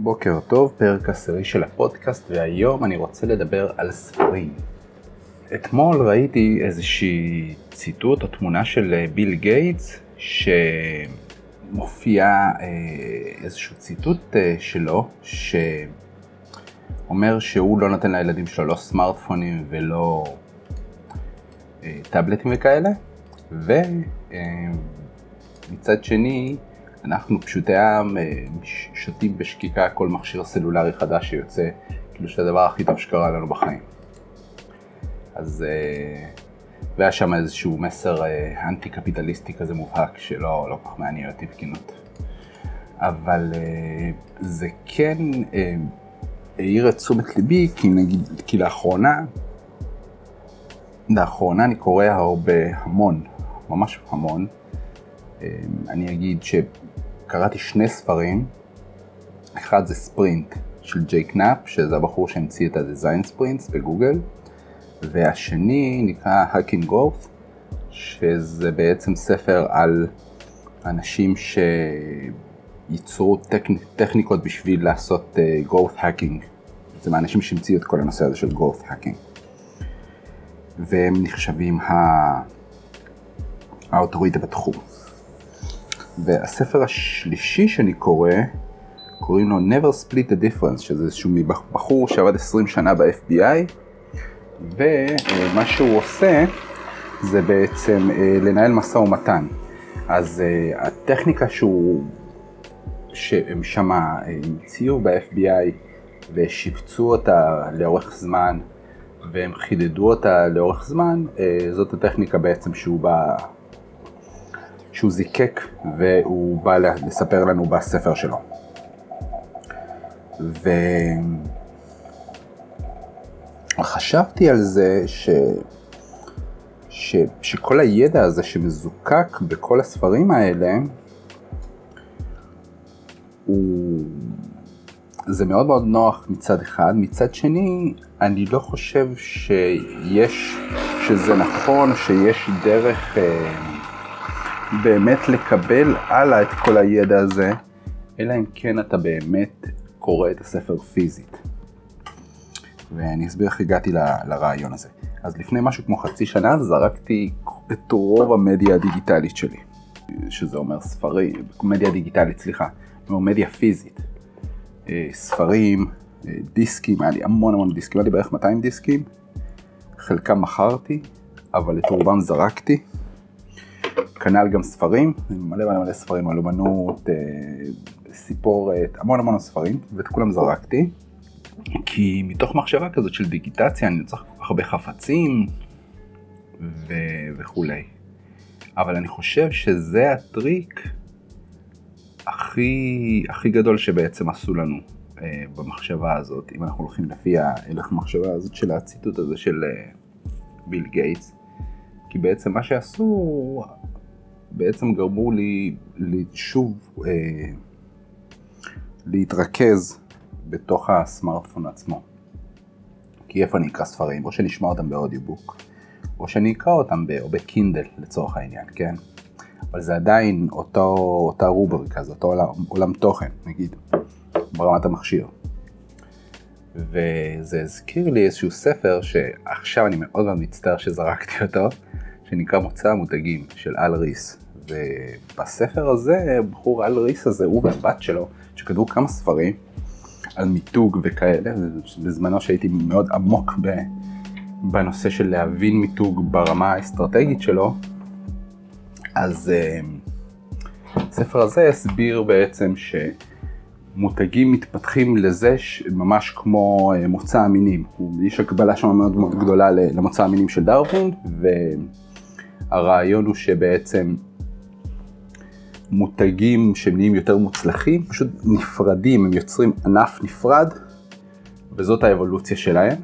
בוקר טוב, פרק עשירי של הפודקאסט, והיום אני רוצה לדבר על ספרים. אתמול ראיתי איזושהי ציטוט או תמונה של אה, ביל גייטס, שמופיע אה, איזשהו ציטוט אה, שלו, שאומר שהוא לא נותן לילדים שלו לא סמארטפונים ולא טאבלטים וכאלה, ומצד שני, אנחנו פשוטי העם אה, שותים בשקיקה כל מכשיר סלולרי חדש שיוצא, כאילו שזה הדבר הכי טוב שקרה לנו בחיים. אז, אה, והיה שם איזשהו מסר אה, אנטי קפיטליסטי כזה מובהק שלא לא כל כך מעניין אותי בכנות. אבל זה כן העיר את תשומת ליבי, כי נגיד, כי לאחרונה, לאחרונה אני קורא הרבה, המון, ממש המון. אני אגיד ש... קראתי שני ספרים, אחד זה ספרינט של ג'ייק נאפ, שזה הבחור שהמציא את ה-Design Sprints בגוגל, והשני נקרא Hacking Growth, שזה בעצם ספר על אנשים שייצרו טכניק, טכניקות בשביל לעשות uh, growth hacking. זה מהאנשים שהמציאו את כל הנושא הזה של growth hacking. והם נחשבים האוטוריטה בתחום. והספר השלישי שאני קורא, קוראים לו Never Split the Difference, שזה איזשהו בחור שעבד 20 שנה ב-FBI, ומה שהוא עושה זה בעצם אה, לנהל משא ומתן. אז אה, הטכניקה שהוא, שהם שמה אה, המציאו ב-FBI ושיפצו אותה לאורך זמן, והם חידדו אותה לאורך זמן, זאת הטכניקה בעצם שהוא בא שהוא זיקק והוא בא לספר לנו בספר שלו. וחשבתי על זה ש... ש... שכל הידע הזה שמזוקק בכל הספרים האלה, הוא... זה מאוד מאוד נוח מצד אחד, מצד שני אני לא חושב שיש, שזה נכון, שיש דרך אה, באמת לקבל הלאה את כל הידע הזה, אלא אם כן אתה באמת קורא את הספר פיזית. ואני אסביר איך הגעתי ל, לרעיון הזה. אז לפני משהו כמו חצי שנה זרקתי את רוב המדיה הדיגיטלית שלי, שזה אומר ספרים, מדיה דיגיטלית, סליחה, אומר מדיה פיזית. אה, ספרים, אה, דיסקים, היה לי המון המון דיסקים, היה לי בערך 200 דיסקים, חלקם מכרתי, אבל את רובם זרקתי. כנ"ל גם ספרים, מלא מלא מלא ספרים על אומנות, אה, סיפורת, המון המון ספרים, ואת כולם זרקתי. כי מתוך מחשבה כזאת של דיגיטציה אני צריך כל כך הרבה חפצים ו... וכולי. אבל אני חושב שזה הטריק הכי, הכי גדול שבעצם עשו לנו אה, במחשבה הזאת, אם אנחנו הולכים לפי ההלך המחשבה הזאת של הציטוט הזה של אה, ביל גייטס. כי בעצם מה שעשו, בעצם גרמו לי, לי שוב אה, להתרכז בתוך הסמארטפון עצמו. כי איפה אני אקרא ספרים? או שאני אשמע אותם באודיובוק, או שאני אקרא אותם ב, או בקינדל לצורך העניין, כן? אבל זה עדיין אותו, אותה רובריקה, זה אותו עולם, עולם תוכן, נגיד, ברמת המכשיר. וזה הזכיר לי איזשהו ספר שעכשיו אני מאוד מאוד מצטער שזרקתי אותו, שנקרא מוצא המותגים של אל ריס. ובספר הזה, בחור אל ריס הזה, הוא והבת שלו, שכתבו כמה ספרים על מיתוג וכאלה, בזמנו שהייתי מאוד עמוק ב, בנושא של להבין מיתוג ברמה האסטרטגית שלו, אז הספר הזה הסביר בעצם שמותגים מתפתחים לזה ממש כמו אה, מוצא המינים. יש הקבלה שם מאוד מאוד גדולה למוצא המינים של דרווין, והרעיון הוא שבעצם מותגים שנהיים יותר מוצלחים, פשוט נפרדים, הם יוצרים ענף נפרד, וזאת האבולוציה שלהם.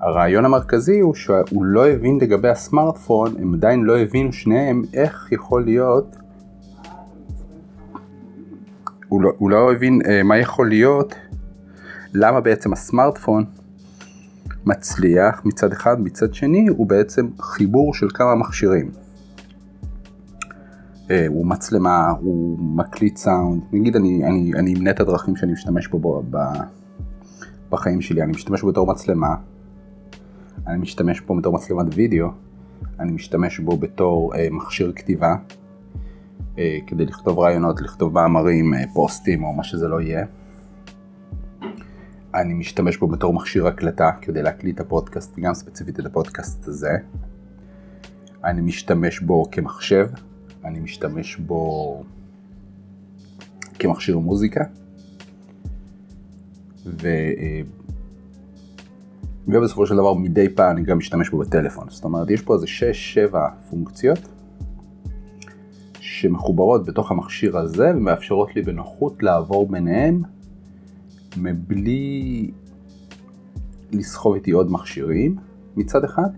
והרעיון וה... המרכזי הוא שהוא לא הבין לגבי הסמארטפון, הם עדיין לא הבינו שניהם איך יכול להיות, הוא לא, הוא לא הבין uh, מה יכול להיות, למה בעצם הסמארטפון מצליח מצד אחד, מצד שני הוא בעצם חיבור של כמה מכשירים. אה, הוא מצלמה, הוא מקליט סאונד, נגיד אני, אני, אני אמנה את הדרכים שאני משתמש בו ב, בחיים שלי, אני משתמש בו בתור מצלמה, אני משתמש בו בתור מצלמת וידאו, אני משתמש בו בתור אה, מכשיר כתיבה, אה, כדי לכתוב רעיונות, לכתוב מאמרים, אה, פוסטים או מה שזה לא יהיה. אני משתמש בו בתור מכשיר הקלטה כדי להקליט את הפודקאסט, גם ספציפית את הפודקאסט הזה. אני משתמש בו כמחשב, אני משתמש בו כמכשיר מוזיקה. ו... אה, ובסופו של דבר מדי פעם אני גם משתמש בו בטלפון. זאת אומרת, יש פה איזה 6-7 פונקציות שמחוברות בתוך המכשיר הזה ומאפשרות לי בנוחות לעבור ביניהם מבלי לסחוב איתי עוד מכשירים מצד אחד.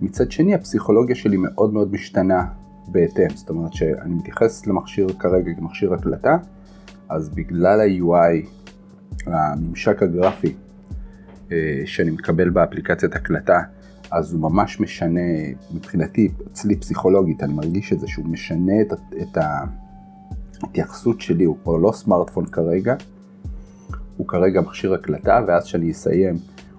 מצד שני הפסיכולוגיה שלי מאוד מאוד משתנה בהתאם, זאת אומרת שאני מתייחס למכשיר כרגע כמכשיר הקלטה, אז בגלל ה-UI, הממשק הגרפי אה, שאני מקבל באפליקציית הקלטה, אז הוא ממש משנה, מבחינתי, אצלי פסיכולוגית, אני מרגיש את זה, שהוא משנה את, את ההתייחסות שלי, הוא כבר לא סמארטפון כרגע, הוא כרגע מכשיר הקלטה, ואז כשאני אסיים,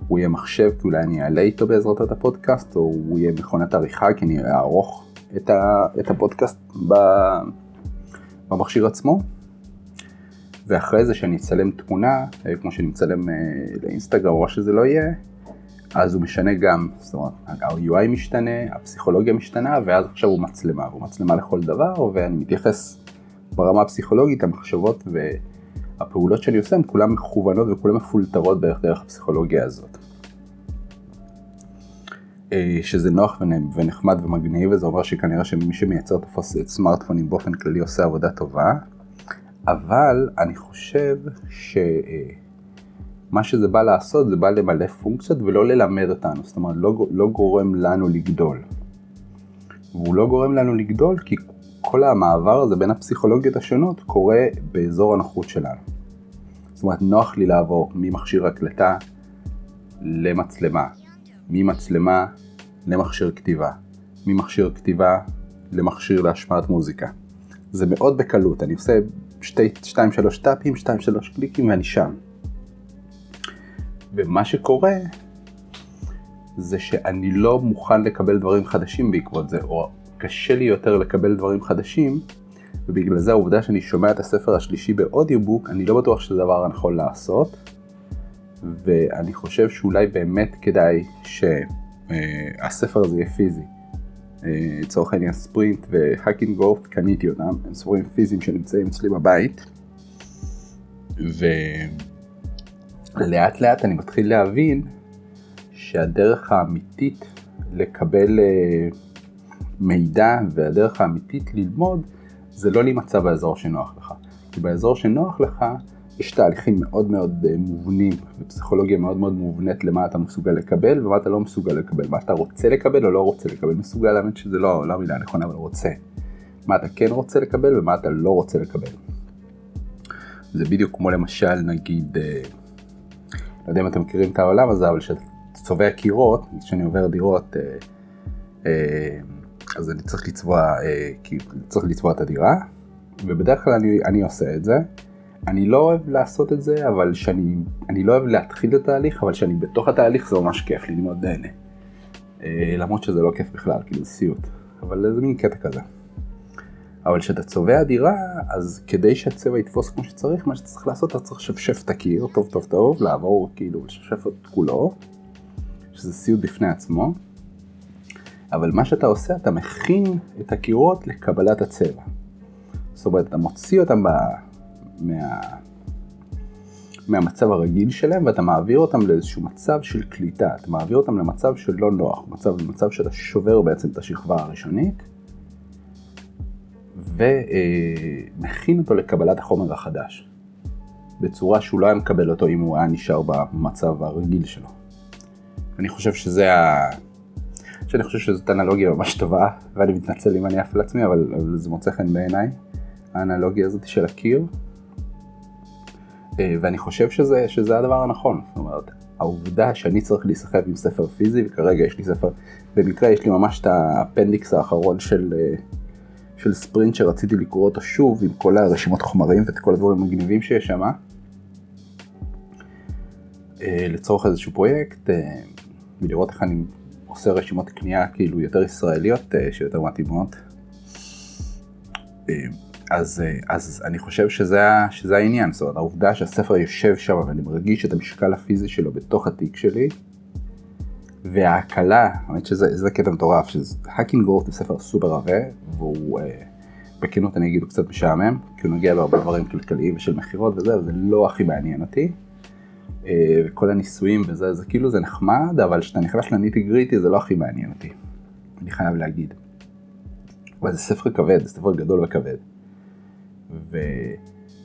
הוא יהיה מחשב, כי אולי אני אעלה איתו בעזרת את הפודקאסט, או הוא יהיה מכונת עריכה, כי אני אערוך את, ה, את הפודקאסט ב, במכשיר עצמו. ואחרי זה שאני אצלם תמונה, אה, כמו שאני מצלם אה, לאינסטגרם או שזה לא יהיה, אז הוא משנה גם, זאת אומרת, ה-UI משתנה, הפסיכולוגיה משתנה, ואז עכשיו הוא מצלמה, הוא מצלמה לכל דבר, ואני מתייחס ברמה הפסיכולוגית, המחשבות והפעולות שאני עושה, הן כולן מכוונות וכולן מפולטרות בערך דרך הפסיכולוגיה הזאת. אה, שזה נוח ונחמד ומגניב, וזה אומר שכנראה שמי שמייצר את סמארטפונים באופן כללי עושה עבודה טובה. אבל אני חושב שמה שזה בא לעשות זה בא למלא פונקציות ולא ללמד אותנו, זאת אומרת לא, לא גורם לנו לגדול. והוא לא גורם לנו לגדול כי כל המעבר הזה בין הפסיכולוגיות השונות קורה באזור הנוחות שלנו. זאת אומרת נוח לי לעבור ממכשיר הקלטה למצלמה, ממצלמה למכשיר כתיבה, ממכשיר כתיבה למכשיר להשמעת מוזיקה. זה מאוד בקלות, אני עושה 2-3 טאפים, 2-3 קליקים ואני שם. ומה שקורה זה שאני לא מוכן לקבל דברים חדשים בעקבות זה, או קשה לי יותר לקבל דברים חדשים, ובגלל זה העובדה שאני שומע את הספר השלישי באודיובוק, אני לא בטוח שזה הדבר הנכון לעשות, ואני חושב שאולי באמת כדאי שהספר הזה יהיה פיזי. אה, לצורך העניין ספרינט והאקינג גורט קניתי אותם, הם ספרים פיזיים שנמצאים אצלי בבית ולאט לאט אני מתחיל להבין שהדרך האמיתית לקבל אה, מידע והדרך האמיתית ללמוד זה לא להימצא באזור שנוח לך. כי באזור שנוח לך יש תהליכים מאוד מאוד אה, מובנים ופסיכולוגיה מאוד מאוד מובנית למה אתה מסוגל לקבל ומה אתה לא מסוגל לקבל, מה אתה רוצה לקבל או לא רוצה לקבל, מסוגל להאמין שזה לא, לא המילה הנכונה אבל רוצה, מה אתה כן רוצה לקבל ומה אתה לא רוצה לקבל. זה בדיוק כמו למשל נגיד, אה, לא יודע אם אתם מכירים את העולם הזה אבל כשאתה צובע קירות, כשאני עובר דירות אה, אז אני צריך לצבוע, צריך לצבוע את הדירה ובדרך כלל אני, אני עושה את זה. אני לא אוהב לעשות את זה, אבל שאני, אני לא אוהב להתחיל את התהליך, אבל שאני בתוך התהליך זה ממש כיף לי, אני מאוד נהנה. אה, למרות שזה לא כיף בכלל, כאילו זה סיוט, אבל זה מין קטע כזה. אבל כשאתה צובע דירה, אז כדי שהצבע יתפוס כמו שצריך, מה שצריך לעשות, אתה צריך לשפשף את הקיר טוב טוב טוב, לעבור כאילו, לשפשף את כולו, שזה סיוט בפני עצמו. אבל מה שאתה עושה, אתה מכין את הקירות לקבלת הצבע. זאת אומרת, אתה מוציא אותם מה... מהמצב הרגיל שלהם ואתה מעביר אותם לאיזשהו מצב של קליטה, אתה מעביר אותם למצב של לא נוח, מצב, מצב שאתה שובר בעצם את השכבה הראשונית ומכין אותו לקבלת החומר החדש בצורה שהוא לא היה מקבל אותו אם הוא היה נשאר במצב הרגיל שלו. אני חושב שזה ה... שאני חושב שזאת אנלוגיה ממש טובה ואני מתנצל אם אני עף על עצמי אבל, אבל זה מוצא חן בעיניי האנלוגיה הזאת של הקיר אה, ואני חושב שזה, שזה הדבר הנכון, זאת אומרת, העובדה שאני צריך להיסחב עם ספר פיזי, וכרגע יש לי ספר, במקרה יש לי ממש את האפנדיקס האחרון של, אה, של ספרינט שרציתי לקרוא אותו שוב עם כל הרשימות חומרים ואת כל הדברים המגניבים שיש שם. אה, לצורך איזשהו פרויקט, ולראות איך אני עושה רשימות קנייה כאילו יותר ישראליות שיותר מתאימות. אז, אז אני חושב שזה, שזה העניין, זאת אומרת העובדה שהספר יושב שם ואני מרגיש את המשקל הפיזי שלו בתוך התיק שלי, וההקלה, האמת שזה קטע מטורף, שהאקינג גורט זה ספר סופר עבה, והוא אה, בכנות אני אגיד הוא קצת משעמם, כי הוא נוגע בהרבה דברים כלכליים ושל מכירות וזה, וזה לא הכי מעניין אותי. אה, וכל הניסויים וזה, זה כאילו זה נחמד, אבל כשאתה נכנס לניטי גריטי זה לא הכי מעניין אותי, אני חייב להגיד. אבל זה ספר כבד, זה ספר גדול וכבד.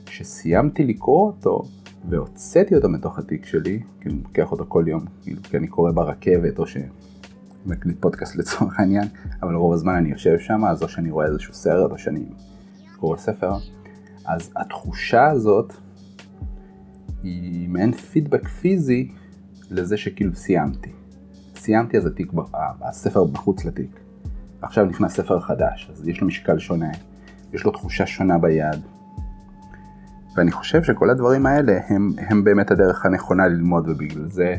וכשסיימתי לקרוא אותו, והוצאתי אותו מתוך התיק שלי, כי אני לוקח אותו כל יום, כאילו, כי אני קורא ברכבת או שמקליט פודקאסט לצורך העניין, אבל רוב הזמן אני יושב שם, אז או שאני רואה איזשהו סרט או שאני קורא ספר, אז התחושה הזאת היא מעין פידבק פיזי לזה שכאילו סיימתי. סיימתי אז התיק, הספר בחוץ לתיק. עכשיו נכנס ספר חדש, אז יש לו משקל שונה, יש לו תחושה שונה ביד, ואני חושב שכל הדברים האלה הם, הם באמת הדרך הנכונה ללמוד ובגלל זה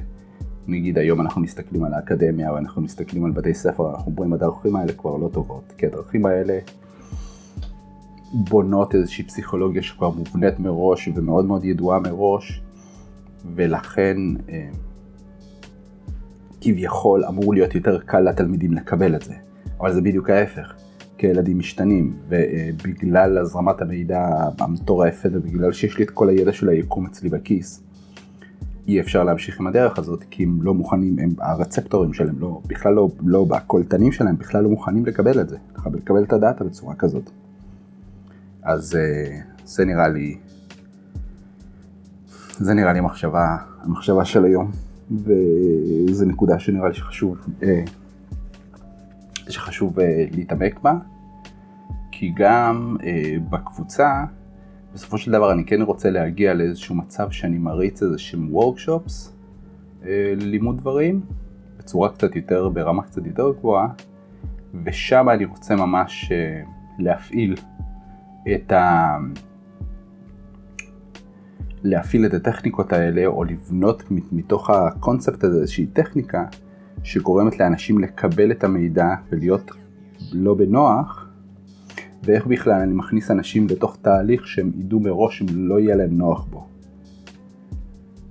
נגיד היום אנחנו מסתכלים על האקדמיה ואנחנו מסתכלים על בתי ספר, אנחנו אומרים הדרכים האלה כבר לא טובות, כי הדרכים האלה בונות איזושהי פסיכולוגיה שכבר מובנית מראש ומאוד מאוד ידועה מראש ולכן אה, כביכול אמור להיות יותר קל לתלמידים לקבל את זה, אבל זה בדיוק ההפך. כילדים משתנים, ובגלל הזרמת המידע המטורפת ובגלל שיש לי את כל הידע של היקום אצלי בכיס, אי אפשר להמשיך עם הדרך הזאת כי הם לא מוכנים, הם, הרצפטורים שלהם לא, בכלל לא, לא, הקולטנים שלהם בכלל לא מוכנים לקבל את זה, לקבל את הדאטה בצורה כזאת. אז אה, זה נראה לי, זה נראה לי המחשבה, המחשבה של היום, וזו נקודה שנראה לי שחשוב אה, שחשוב אה, להתעמק בה, כי גם בקבוצה, בסופו של דבר אני כן רוצה להגיע לאיזשהו מצב שאני מריץ איזה שהם וורקשופס ללימוד דברים, בצורה קצת יותר, ברמה קצת יותר גבוהה, ושם אני רוצה ממש להפעיל את ה... להפעיל את הטכניקות האלה או לבנות מתוך הקונספט הזה איזושהי טכניקה שגורמת לאנשים לקבל את המידע ולהיות לא בנוח, ואיך בכלל אני מכניס אנשים לתוך תהליך שהם ידעו מראש אם לא יהיה להם נוח בו.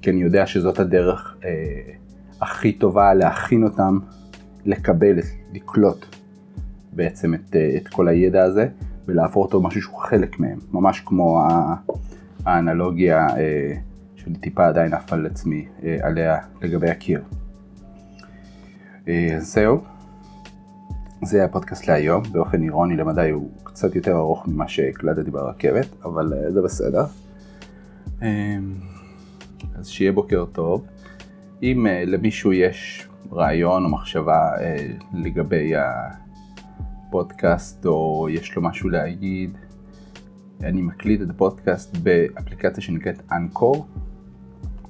כי אני יודע שזאת הדרך אה, הכי טובה להכין אותם לקבל, לקלוט בעצם את, אה, את כל הידע הזה ולהפוך אותו משהו שהוא חלק מהם, ממש כמו האנלוגיה אה, שאני טיפה עדיין עף על עצמי אה, עליה לגבי הקיר. אה, זהו, זה הפודקאסט להיום, באופן אירוני למדי הוא קצת יותר ארוך ממה שהקלטתי ברכבת, אבל זה בסדר. אז שיהיה בוקר טוב. אם למישהו יש רעיון או מחשבה לגבי הפודקאסט או יש לו משהו להגיד, אני מקליט את הפודקאסט באפליקציה שנקראת אנקור,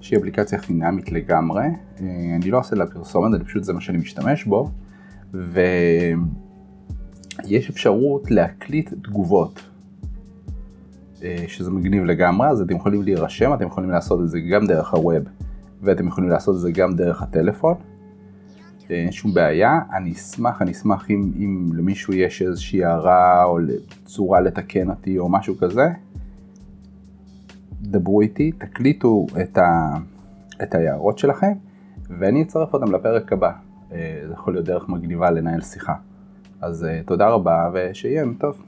שהיא אפליקציה חינמית לגמרי, אה, אני לא עושה לה פרסומת, אני פשוט זה מה שאני משתמש בו, ויש אפשרות להקליט תגובות, אה, שזה מגניב לגמרי, אז אתם יכולים להירשם, אתם יכולים לעשות את זה גם דרך הווב, ואתם יכולים לעשות את זה גם דרך הטלפון. אה, אין שום בעיה, אני אשמח, אני אשמח אם, אם למישהו יש איזושהי הערה או צורה לתקן אותי או משהו כזה, דברו איתי, תקליטו את, ה, את ההערות שלכם ואני אצרף אותם לפרק הבא. אה, זה יכול להיות דרך מגניבה לנהל שיחה. אז אה, תודה רבה ושיהיה טוב.